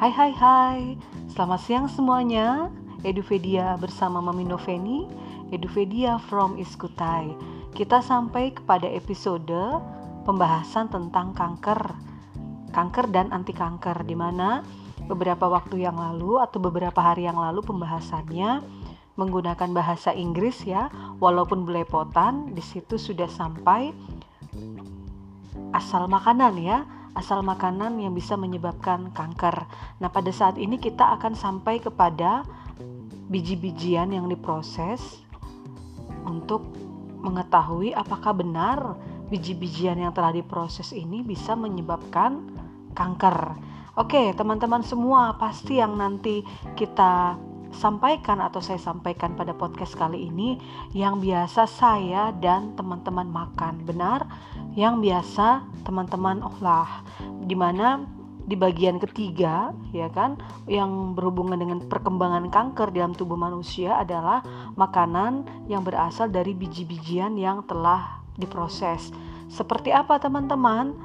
Hai hai hai, selamat siang semuanya. Edupedia bersama Mami Noveni Edupedia from Iskutai. Kita sampai kepada episode pembahasan tentang kanker Kanker dan anti kanker Di mana beberapa waktu yang lalu atau beberapa hari yang lalu pembahasannya menggunakan bahasa Inggris ya Walaupun belepotan di situ sudah sampai asal makanan ya asal makanan yang bisa menyebabkan kanker. Nah, pada saat ini kita akan sampai kepada biji-bijian yang diproses untuk mengetahui apakah benar biji-bijian yang telah diproses ini bisa menyebabkan kanker. Oke, teman-teman semua, pasti yang nanti kita sampaikan atau saya sampaikan pada podcast kali ini yang biasa saya dan teman-teman makan. Benar? Yang biasa teman-teman olah. Di mana di bagian ketiga ya kan yang berhubungan dengan perkembangan kanker dalam tubuh manusia adalah makanan yang berasal dari biji-bijian yang telah diproses. Seperti apa teman-teman?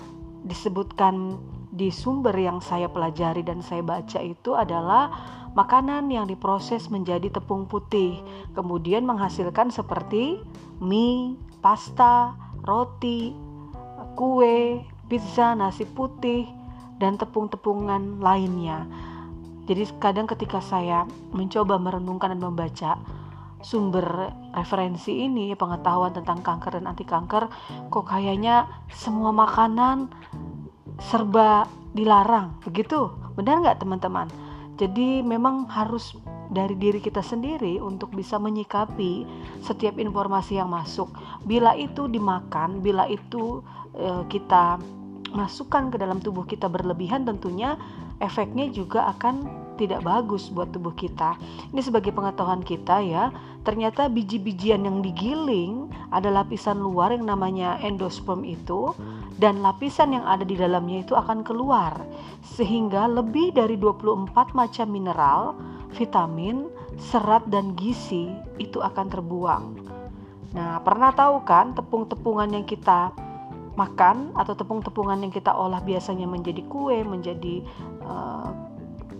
Disebutkan di sumber yang saya pelajari dan saya baca itu adalah makanan yang diproses menjadi tepung putih, kemudian menghasilkan seperti mie, pasta, roti, kue, pizza, nasi putih, dan tepung-tepungan lainnya. Jadi kadang ketika saya mencoba merenungkan dan membaca sumber referensi ini, pengetahuan tentang kanker dan anti kanker, kok kayaknya semua makanan serba dilarang, begitu? Benar nggak teman-teman? Jadi memang harus dari diri kita sendiri untuk bisa menyikapi setiap informasi yang masuk. Bila itu dimakan, bila itu kita masukkan ke dalam tubuh kita berlebihan tentunya efeknya juga akan tidak bagus buat tubuh kita. Ini sebagai pengetahuan kita ya. Ternyata biji-bijian yang digiling ada lapisan luar yang namanya endosperm itu dan lapisan yang ada di dalamnya itu akan keluar sehingga lebih dari 24 macam mineral, vitamin, serat dan gizi itu akan terbuang. Nah, pernah tahu kan tepung-tepungan yang kita makan atau tepung-tepungan yang kita olah biasanya menjadi kue, menjadi uh,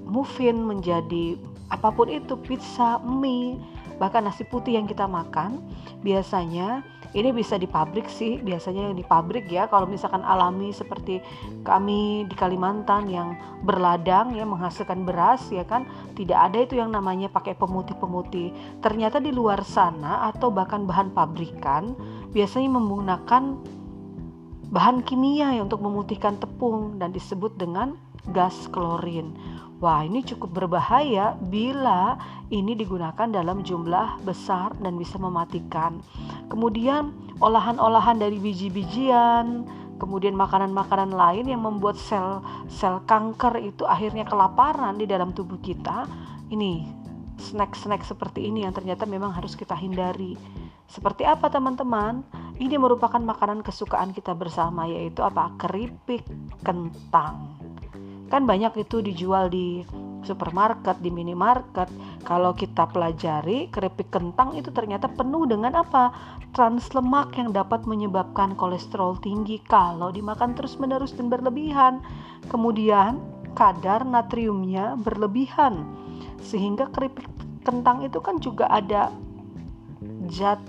muffin, menjadi apa pun itu, pizza, mie, bahkan nasi putih yang kita makan, biasanya ini bisa di pabrik sih biasanya di pabrik ya. Kalau misalkan alami seperti kami di Kalimantan yang berladang ya menghasilkan beras ya kan tidak ada itu yang namanya pakai pemutih-pemutih. Ternyata di luar sana atau bahkan bahan pabrikan biasanya menggunakan bahan kimia untuk memutihkan tepung dan disebut dengan gas klorin Wah, ini cukup berbahaya bila ini digunakan dalam jumlah besar dan bisa mematikan. Kemudian, olahan-olahan dari biji-bijian, kemudian makanan-makanan lain yang membuat sel-sel kanker itu akhirnya kelaparan di dalam tubuh kita. Ini snack-snack seperti ini yang ternyata memang harus kita hindari. Seperti apa teman-teman? Ini merupakan makanan kesukaan kita bersama yaitu apa? Keripik kentang kan banyak itu dijual di supermarket, di minimarket. Kalau kita pelajari, keripik kentang itu ternyata penuh dengan apa? Trans lemak yang dapat menyebabkan kolesterol tinggi kalau dimakan terus-menerus dan berlebihan. Kemudian, kadar natriumnya berlebihan. Sehingga keripik kentang itu kan juga ada zat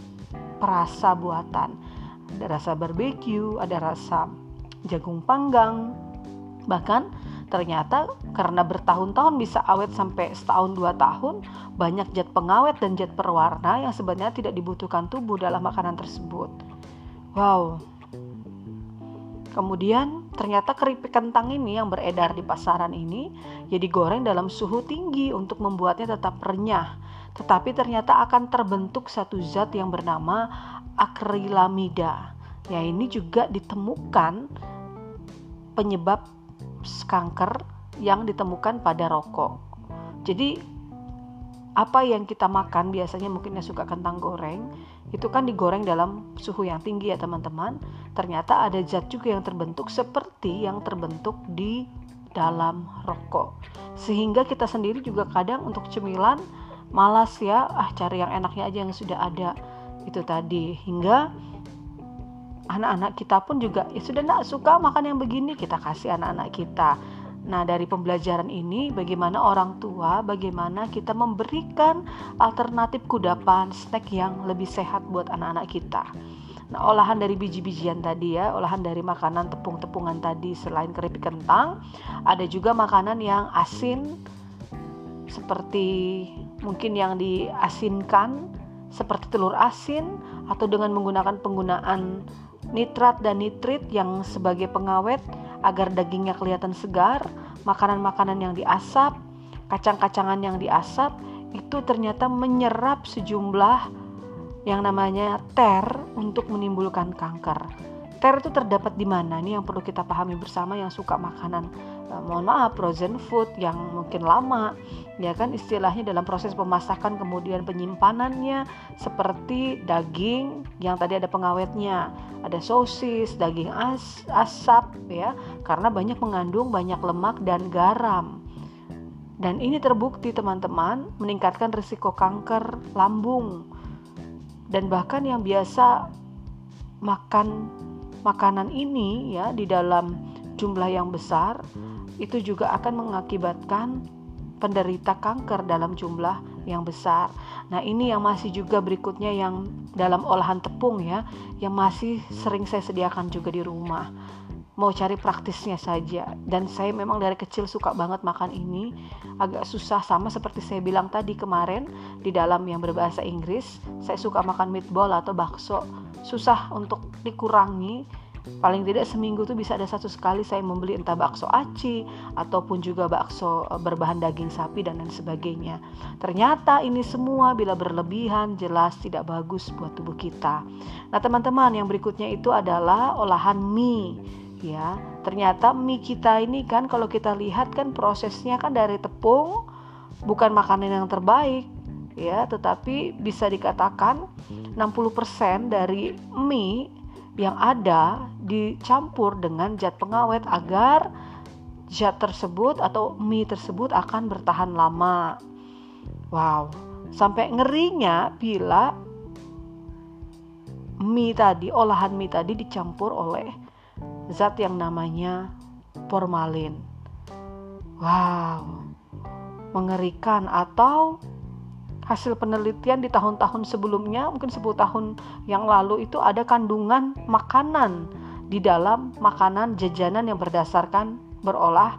perasa buatan. Ada rasa barbeque, ada rasa jagung panggang. Bahkan Ternyata karena bertahun-tahun bisa awet sampai setahun dua tahun, banyak zat pengawet dan zat perwarna yang sebenarnya tidak dibutuhkan tubuh dalam makanan tersebut. Wow. Kemudian ternyata keripik kentang ini yang beredar di pasaran ini ya digoreng dalam suhu tinggi untuk membuatnya tetap renyah. Tetapi ternyata akan terbentuk satu zat yang bernama akrilamida. Ya ini juga ditemukan penyebab kanker yang ditemukan pada rokok. Jadi apa yang kita makan biasanya mungkin yang suka kentang goreng itu kan digoreng dalam suhu yang tinggi ya teman-teman. Ternyata ada zat juga yang terbentuk seperti yang terbentuk di dalam rokok. Sehingga kita sendiri juga kadang untuk cemilan malas ya, ah cari yang enaknya aja yang sudah ada. Itu tadi hingga anak-anak kita pun juga ya sudah tidak suka makan yang begini kita kasih anak-anak kita Nah, dari pembelajaran ini, bagaimana orang tua, bagaimana kita memberikan alternatif kudapan snack yang lebih sehat buat anak-anak kita. Nah, olahan dari biji-bijian tadi ya, olahan dari makanan tepung-tepungan tadi selain keripik kentang, ada juga makanan yang asin seperti mungkin yang diasinkan seperti telur asin atau dengan menggunakan penggunaan nitrat dan nitrit yang sebagai pengawet agar dagingnya kelihatan segar, makanan-makanan yang diasap, kacang-kacangan yang diasap itu ternyata menyerap sejumlah yang namanya ter untuk menimbulkan kanker. Ter itu terdapat di mana? Ini yang perlu kita pahami bersama yang suka makanan eh, mohon maaf frozen food yang mungkin lama ya kan? Istilahnya dalam proses pemasakan kemudian penyimpanannya seperti daging yang tadi ada pengawetnya ada sosis daging as asap ya karena banyak mengandung banyak lemak dan garam. Dan ini terbukti teman-teman meningkatkan risiko kanker lambung. Dan bahkan yang biasa makan makanan ini ya di dalam jumlah yang besar itu juga akan mengakibatkan penderita kanker dalam jumlah yang besar. Nah, ini yang masih juga berikutnya yang dalam olahan tepung ya, yang masih sering saya sediakan juga di rumah. Mau cari praktisnya saja dan saya memang dari kecil suka banget makan ini. Agak susah sama seperti saya bilang tadi kemarin di dalam yang berbahasa Inggris, saya suka makan meatball atau bakso. Susah untuk dikurangi paling tidak seminggu tuh bisa ada satu sekali saya membeli entah bakso aci ataupun juga bakso eh, berbahan daging sapi dan lain sebagainya. Ternyata ini semua bila berlebihan jelas tidak bagus buat tubuh kita. Nah, teman-teman, yang berikutnya itu adalah olahan mie. Ya, ternyata mie kita ini kan kalau kita lihat kan prosesnya kan dari tepung bukan makanan yang terbaik ya, tetapi bisa dikatakan 60% dari mie yang ada dicampur dengan zat pengawet agar zat tersebut atau mie tersebut akan bertahan lama. Wow, sampai ngerinya bila mie tadi, olahan mie tadi dicampur oleh zat yang namanya formalin. Wow, mengerikan atau hasil penelitian di tahun-tahun sebelumnya, mungkin 10 tahun yang lalu itu ada kandungan makanan di dalam makanan jajanan yang berdasarkan berolah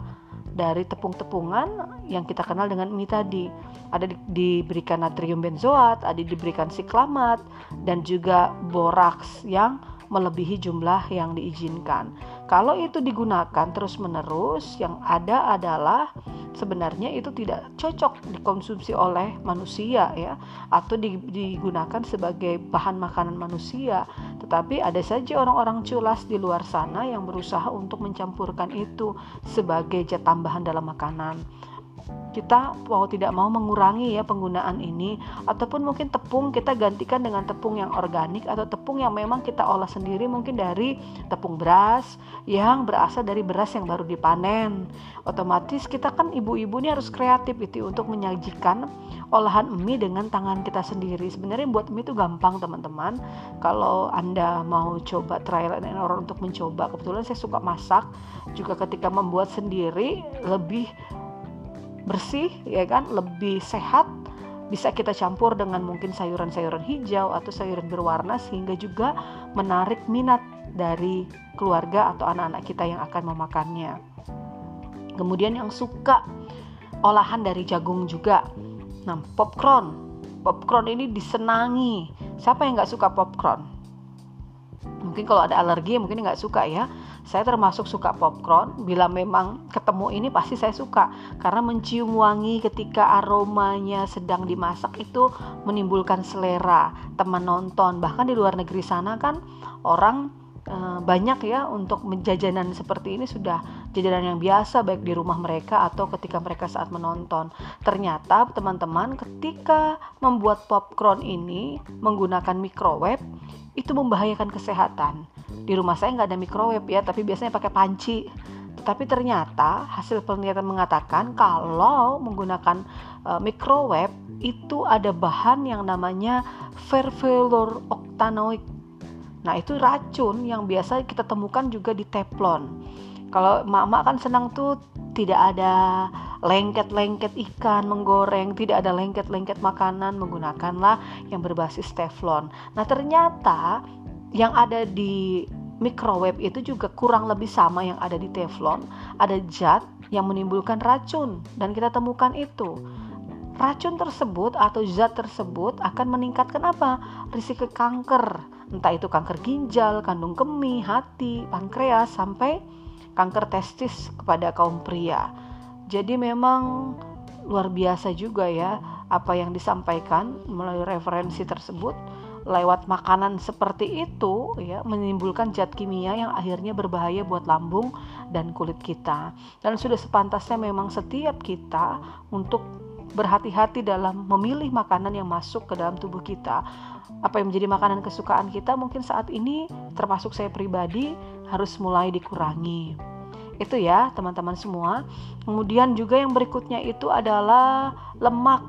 dari tepung-tepungan yang kita kenal dengan mie tadi. Ada di, diberikan natrium benzoat, ada diberikan siklamat dan juga boraks yang melebihi jumlah yang diizinkan. Kalau itu digunakan terus-menerus, yang ada adalah sebenarnya itu tidak cocok dikonsumsi oleh manusia ya atau digunakan sebagai bahan makanan manusia. Tetapi ada saja orang-orang culas di luar sana yang berusaha untuk mencampurkan itu sebagai zat tambahan dalam makanan kita mau tidak mau mengurangi ya penggunaan ini ataupun mungkin tepung kita gantikan dengan tepung yang organik atau tepung yang memang kita olah sendiri mungkin dari tepung beras yang berasal dari beras yang baru dipanen. Otomatis kita kan ibu-ibu ini harus kreatif itu untuk menyajikan olahan mie dengan tangan kita sendiri. Sebenarnya buat mie itu gampang teman-teman. Kalau anda mau coba trial and error untuk mencoba kebetulan saya suka masak. Juga ketika membuat sendiri lebih bersih ya kan lebih sehat bisa kita campur dengan mungkin sayuran-sayuran hijau atau sayuran berwarna sehingga juga menarik minat dari keluarga atau anak-anak kita yang akan memakannya. Kemudian yang suka olahan dari jagung juga. Nah, popcorn. Popcorn ini disenangi. Siapa yang nggak suka popcorn? Mungkin kalau ada alergi mungkin nggak suka ya saya termasuk suka popcorn. Bila memang ketemu ini pasti saya suka karena mencium wangi ketika aromanya sedang dimasak itu menimbulkan selera teman nonton. Bahkan di luar negeri sana kan orang e, banyak ya untuk menjajanan seperti ini sudah jajanan yang biasa baik di rumah mereka atau ketika mereka saat menonton. Ternyata teman-teman ketika membuat popcorn ini menggunakan microwave itu membahayakan kesehatan. Di rumah saya nggak ada microwave ya tapi biasanya pakai panci. Tetapi ternyata hasil penelitian mengatakan kalau menggunakan uh, microwave itu ada bahan yang namanya octanoic nah itu racun yang biasa kita temukan juga di teflon kalau mama kan senang tuh tidak ada lengket-lengket ikan menggoreng, tidak ada lengket-lengket makanan, menggunakanlah yang berbasis teflon. Nah, ternyata yang ada di microwave itu juga kurang lebih sama yang ada di teflon. Ada zat yang menimbulkan racun dan kita temukan itu. Racun tersebut atau zat tersebut akan meningkatkan apa? Risiko kanker. Entah itu kanker ginjal, kandung kemih, hati, pankreas sampai kanker testis kepada kaum pria. Jadi memang luar biasa juga ya apa yang disampaikan melalui referensi tersebut lewat makanan seperti itu ya menimbulkan zat kimia yang akhirnya berbahaya buat lambung dan kulit kita. Dan sudah sepantasnya memang setiap kita untuk berhati-hati dalam memilih makanan yang masuk ke dalam tubuh kita. Apa yang menjadi makanan kesukaan kita mungkin saat ini termasuk saya pribadi harus mulai dikurangi. Itu ya, teman-teman semua. Kemudian juga yang berikutnya itu adalah lemak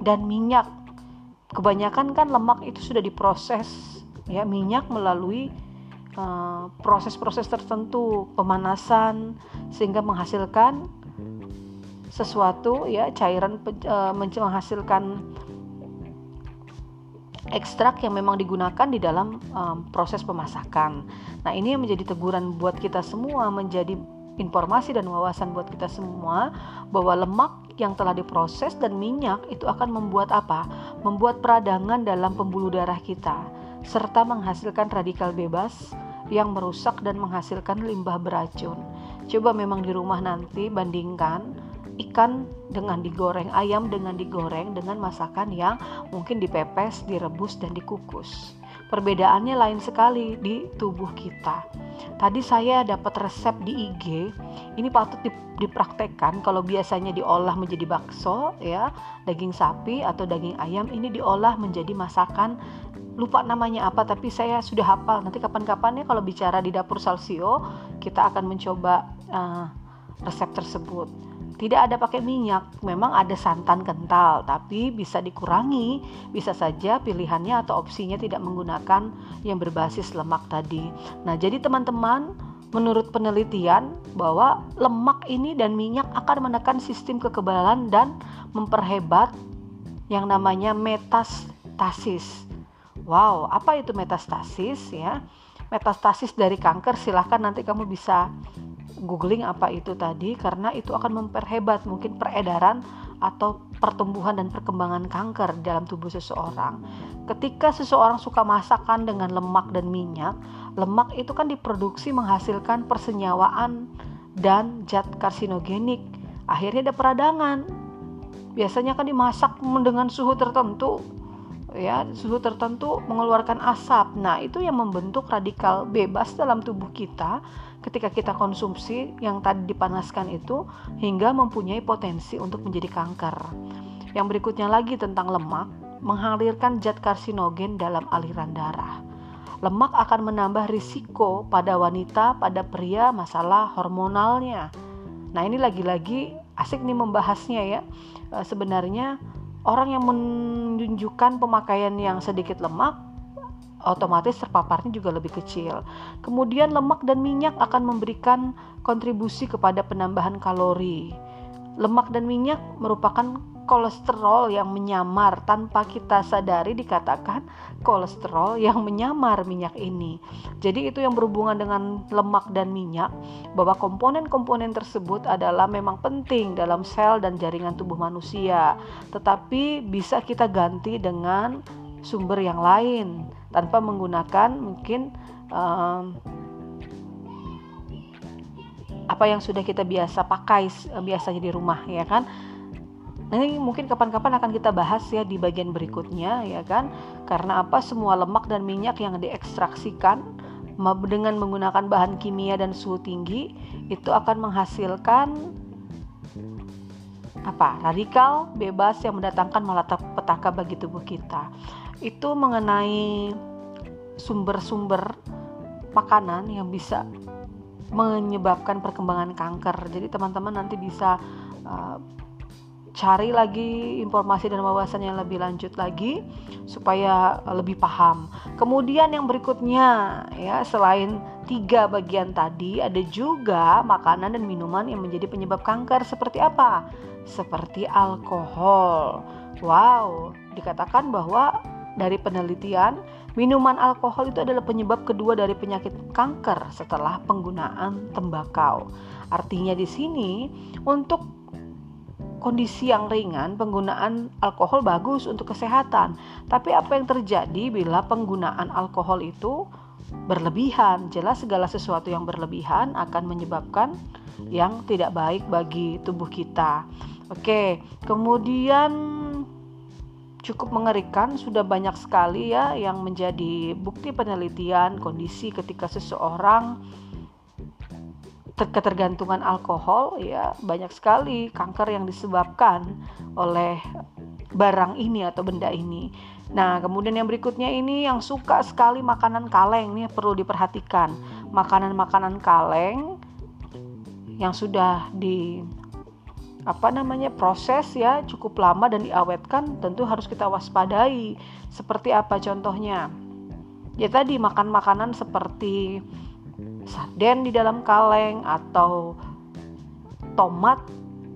dan minyak. Kebanyakan kan lemak itu sudah diproses ya, minyak melalui eh, proses-proses uh, tertentu, pemanasan sehingga menghasilkan sesuatu ya cairan uh, menghasilkan ekstrak yang memang digunakan di dalam um, proses pemasakan. Nah, ini yang menjadi teguran buat kita semua, menjadi informasi dan wawasan buat kita semua bahwa lemak yang telah diproses dan minyak itu akan membuat apa? Membuat peradangan dalam pembuluh darah kita serta menghasilkan radikal bebas yang merusak dan menghasilkan limbah beracun. Coba memang di rumah nanti bandingkan ikan dengan digoreng, ayam dengan digoreng dengan masakan yang mungkin dipepes, direbus dan dikukus. Perbedaannya lain sekali di tubuh kita. Tadi saya dapat resep di IG. Ini patut dipraktekkan kalau biasanya diolah menjadi bakso ya, daging sapi atau daging ayam ini diolah menjadi masakan lupa namanya apa tapi saya sudah hafal. Nanti kapan-kapan ya kalau bicara di dapur Salsio kita akan mencoba uh, resep tersebut tidak ada pakai minyak, memang ada santan kental, tapi bisa dikurangi. Bisa saja pilihannya atau opsinya tidak menggunakan yang berbasis lemak tadi. Nah, jadi teman-teman, menurut penelitian bahwa lemak ini dan minyak akan menekan sistem kekebalan dan memperhebat yang namanya metastasis. Wow, apa itu metastasis ya? Metastasis dari kanker silahkan nanti kamu bisa googling apa itu tadi karena itu akan memperhebat mungkin peredaran atau pertumbuhan dan perkembangan kanker dalam tubuh seseorang. Ketika seseorang suka masakan dengan lemak dan minyak, lemak itu kan diproduksi menghasilkan persenyawaan dan zat karsinogenik. Akhirnya ada peradangan. Biasanya kan dimasak dengan suhu tertentu ya suhu tertentu mengeluarkan asap. Nah, itu yang membentuk radikal bebas dalam tubuh kita ketika kita konsumsi yang tadi dipanaskan itu hingga mempunyai potensi untuk menjadi kanker. Yang berikutnya lagi tentang lemak, mengalirkan zat karsinogen dalam aliran darah. Lemak akan menambah risiko pada wanita, pada pria masalah hormonalnya. Nah, ini lagi-lagi asik nih membahasnya ya. E, sebenarnya orang yang menunjukkan pemakaian yang sedikit lemak otomatis terpaparnya juga lebih kecil. Kemudian lemak dan minyak akan memberikan kontribusi kepada penambahan kalori. Lemak dan minyak merupakan kolesterol yang menyamar tanpa kita sadari dikatakan kolesterol yang menyamar minyak ini. Jadi itu yang berhubungan dengan lemak dan minyak bahwa komponen-komponen tersebut adalah memang penting dalam sel dan jaringan tubuh manusia, tetapi bisa kita ganti dengan sumber yang lain tanpa menggunakan mungkin um, apa yang sudah kita biasa pakai biasanya di rumah ya kan ini mungkin kapan-kapan akan kita bahas ya di bagian berikutnya ya kan? Karena apa? Semua lemak dan minyak yang diekstraksikan dengan menggunakan bahan kimia dan suhu tinggi itu akan menghasilkan apa? Radikal bebas yang mendatangkan malapetaka bagi tubuh kita. Itu mengenai sumber-sumber makanan yang bisa menyebabkan perkembangan kanker. Jadi teman-teman nanti bisa uh, cari lagi informasi dan wawasan yang lebih lanjut lagi supaya lebih paham. Kemudian yang berikutnya ya selain tiga bagian tadi ada juga makanan dan minuman yang menjadi penyebab kanker seperti apa? Seperti alkohol. Wow, dikatakan bahwa dari penelitian minuman alkohol itu adalah penyebab kedua dari penyakit kanker setelah penggunaan tembakau. Artinya di sini untuk kondisi yang ringan, penggunaan alkohol bagus untuk kesehatan. Tapi apa yang terjadi bila penggunaan alkohol itu berlebihan? Jelas segala sesuatu yang berlebihan akan menyebabkan yang tidak baik bagi tubuh kita. Oke, kemudian cukup mengerikan sudah banyak sekali ya yang menjadi bukti penelitian kondisi ketika seseorang ketergantungan alkohol ya banyak sekali kanker yang disebabkan oleh barang ini atau benda ini. Nah, kemudian yang berikutnya ini yang suka sekali makanan kaleng nih perlu diperhatikan. Makanan-makanan kaleng yang sudah di apa namanya proses ya cukup lama dan diawetkan tentu harus kita waspadai. Seperti apa contohnya? Ya tadi makan makanan seperti sarden di dalam kaleng atau tomat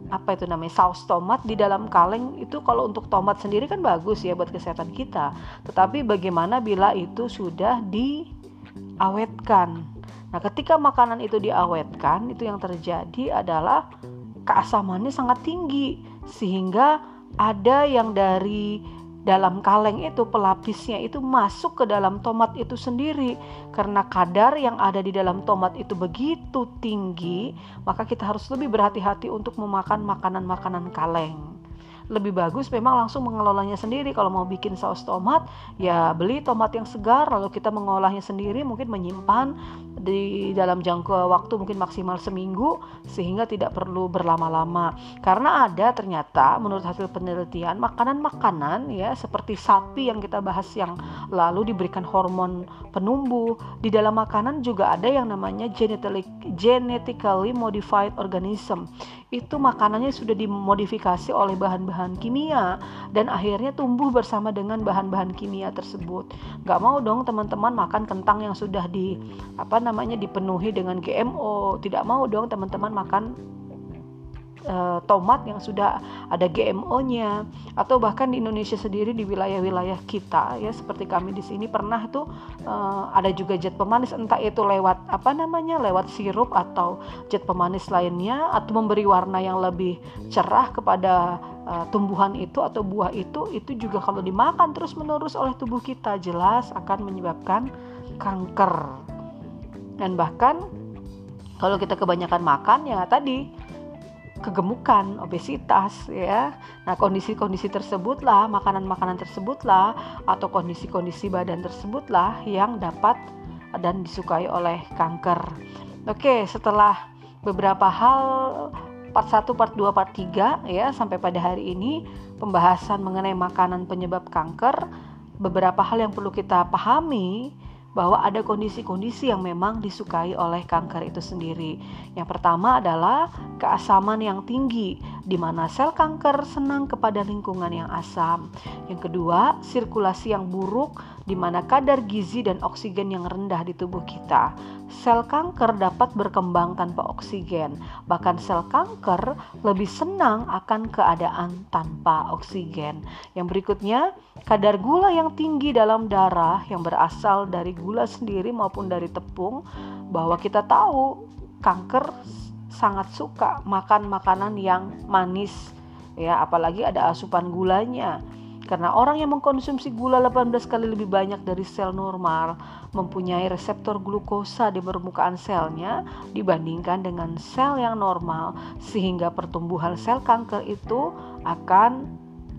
apa itu namanya saus tomat di dalam kaleng itu kalau untuk tomat sendiri kan bagus ya buat kesehatan kita. Tetapi bagaimana bila itu sudah diawetkan? Nah ketika makanan itu diawetkan itu yang terjadi adalah keasamannya sangat tinggi sehingga ada yang dari dalam kaleng itu pelapisnya itu masuk ke dalam tomat itu sendiri. Karena kadar yang ada di dalam tomat itu begitu tinggi maka kita harus lebih berhati-hati untuk memakan makanan-makanan kaleng. Lebih bagus memang langsung mengelolanya sendiri. Kalau mau bikin saus tomat ya beli tomat yang segar lalu kita mengolahnya sendiri mungkin menyimpan di dalam jangka waktu mungkin maksimal seminggu sehingga tidak perlu berlama-lama. Karena ada ternyata menurut hasil penelitian makanan-makanan ya seperti sapi yang kita bahas yang lalu diberikan hormon penumbuh. Di dalam makanan juga ada yang namanya genetically genetically modified organism. Itu makanannya sudah dimodifikasi oleh bahan-bahan kimia dan akhirnya tumbuh bersama dengan bahan-bahan kimia tersebut. Gak mau dong teman-teman makan kentang yang sudah di apa namanya dipenuhi dengan GMO. Tidak mau dong teman-teman makan uh, tomat yang sudah ada GMO-nya atau bahkan di Indonesia sendiri di wilayah-wilayah kita ya seperti kami di sini pernah tuh uh, ada juga zat pemanis. Entah itu lewat apa namanya lewat sirup atau zat pemanis lainnya atau memberi warna yang lebih cerah kepada uh, tumbuhan itu atau buah itu itu juga kalau dimakan terus-menerus oleh tubuh kita jelas akan menyebabkan kanker dan bahkan kalau kita kebanyakan makan ya tadi kegemukan, obesitas ya. Nah, kondisi-kondisi tersebutlah, makanan-makanan tersebutlah atau kondisi-kondisi badan tersebutlah yang dapat dan disukai oleh kanker. Oke, setelah beberapa hal part 1, part 2, part 3 ya sampai pada hari ini pembahasan mengenai makanan penyebab kanker, beberapa hal yang perlu kita pahami bahwa ada kondisi-kondisi yang memang disukai oleh kanker itu sendiri. Yang pertama adalah keasaman yang tinggi, di mana sel kanker senang kepada lingkungan yang asam. Yang kedua, sirkulasi yang buruk, di mana kadar gizi dan oksigen yang rendah di tubuh kita. Sel kanker dapat berkembang tanpa oksigen, bahkan sel kanker lebih senang akan keadaan tanpa oksigen. Yang berikutnya, kadar gula yang tinggi dalam darah yang berasal dari gula sendiri maupun dari tepung bahwa kita tahu kanker sangat suka makan makanan yang manis ya. Apalagi ada asupan gulanya. Karena orang yang mengkonsumsi gula 18 kali lebih banyak dari sel normal mempunyai reseptor glukosa di permukaan selnya dibandingkan dengan sel yang normal sehingga pertumbuhan sel kanker itu akan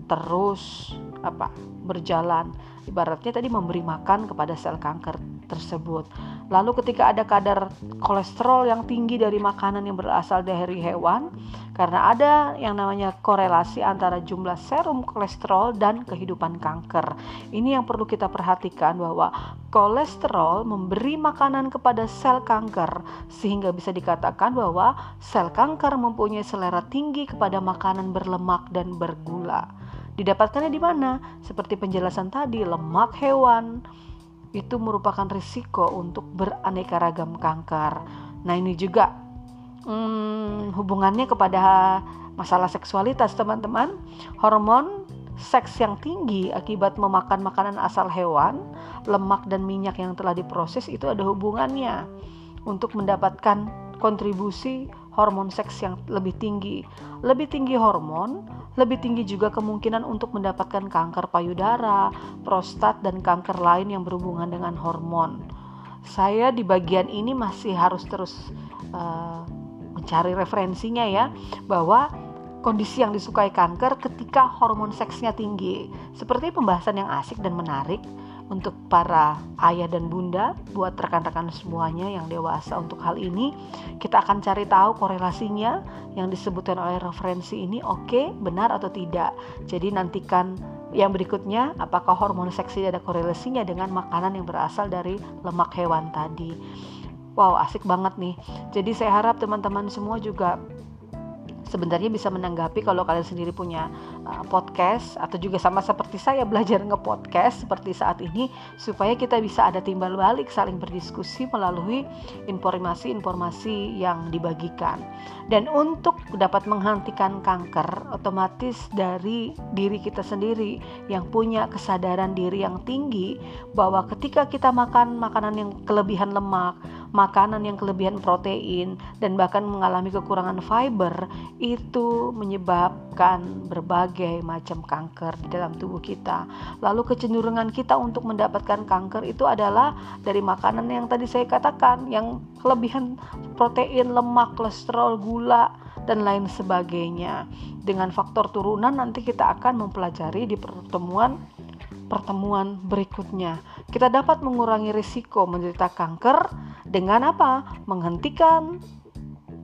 terus apa berjalan ibaratnya tadi memberi makan kepada sel kanker tersebut. Lalu ketika ada kadar kolesterol yang tinggi dari makanan yang berasal dari hewan, karena ada yang namanya korelasi antara jumlah serum kolesterol dan kehidupan kanker. Ini yang perlu kita perhatikan bahwa kolesterol memberi makanan kepada sel kanker sehingga bisa dikatakan bahwa sel kanker mempunyai selera tinggi kepada makanan berlemak dan bergula. Didapatkannya di mana? Seperti penjelasan tadi, lemak hewan, itu merupakan risiko untuk beraneka ragam kanker. Nah, ini juga hmm, hubungannya kepada masalah seksualitas, teman-teman. Hormon seks yang tinggi akibat memakan makanan asal hewan, lemak dan minyak yang telah diproses itu ada hubungannya untuk mendapatkan kontribusi hormon seks yang lebih tinggi. Lebih tinggi hormon, lebih tinggi juga kemungkinan untuk mendapatkan kanker payudara, prostat, dan kanker lain yang berhubungan dengan hormon. Saya di bagian ini masih harus terus uh, mencari referensinya ya, bahwa kondisi yang disukai kanker ketika hormon seksnya tinggi. Seperti pembahasan yang asik dan menarik untuk para ayah dan bunda, buat rekan-rekan semuanya yang dewasa untuk hal ini, kita akan cari tahu korelasinya yang disebutkan oleh referensi ini oke, okay, benar atau tidak. Jadi nantikan yang berikutnya, apakah hormon seksi ada korelasinya dengan makanan yang berasal dari lemak hewan tadi. Wow, asik banget nih. Jadi saya harap teman-teman semua juga sebenarnya bisa menanggapi kalau kalian sendiri punya uh, podcast atau juga sama seperti saya belajar nge-podcast seperti saat ini supaya kita bisa ada timbal balik saling berdiskusi melalui informasi-informasi yang dibagikan. Dan untuk dapat menghentikan kanker otomatis dari diri kita sendiri yang punya kesadaran diri yang tinggi bahwa ketika kita makan makanan yang kelebihan lemak, makanan yang kelebihan protein dan bahkan mengalami kekurangan fiber itu menyebabkan berbagai macam kanker di dalam tubuh kita. Lalu kecenderungan kita untuk mendapatkan kanker itu adalah dari makanan yang tadi saya katakan yang kelebihan protein, lemak, kolesterol, gula dan lain sebagainya. Dengan faktor turunan nanti kita akan mempelajari di pertemuan pertemuan berikutnya. Kita dapat mengurangi risiko menderita kanker dengan apa? Menghentikan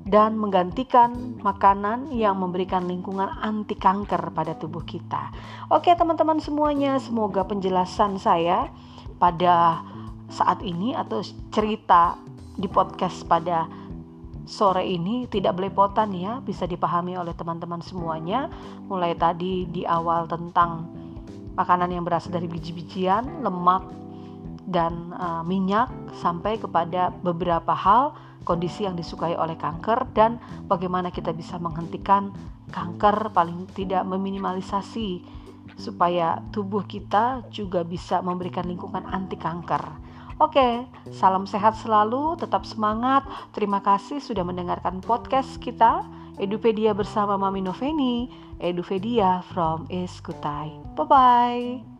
dan menggantikan makanan yang memberikan lingkungan anti kanker pada tubuh kita. Oke, teman-teman semuanya, semoga penjelasan saya pada saat ini atau cerita di podcast pada sore ini tidak belepotan ya, bisa dipahami oleh teman-teman semuanya. Mulai tadi di awal tentang makanan yang berasal dari biji-bijian, lemak, dan uh, minyak sampai kepada beberapa hal kondisi yang disukai oleh kanker dan bagaimana kita bisa menghentikan kanker paling tidak meminimalisasi supaya tubuh kita juga bisa memberikan lingkungan anti kanker. Oke, salam sehat selalu, tetap semangat. Terima kasih sudah mendengarkan podcast kita Edupedia bersama Mami Noveni. Edupedia from Eskutai. Bye bye.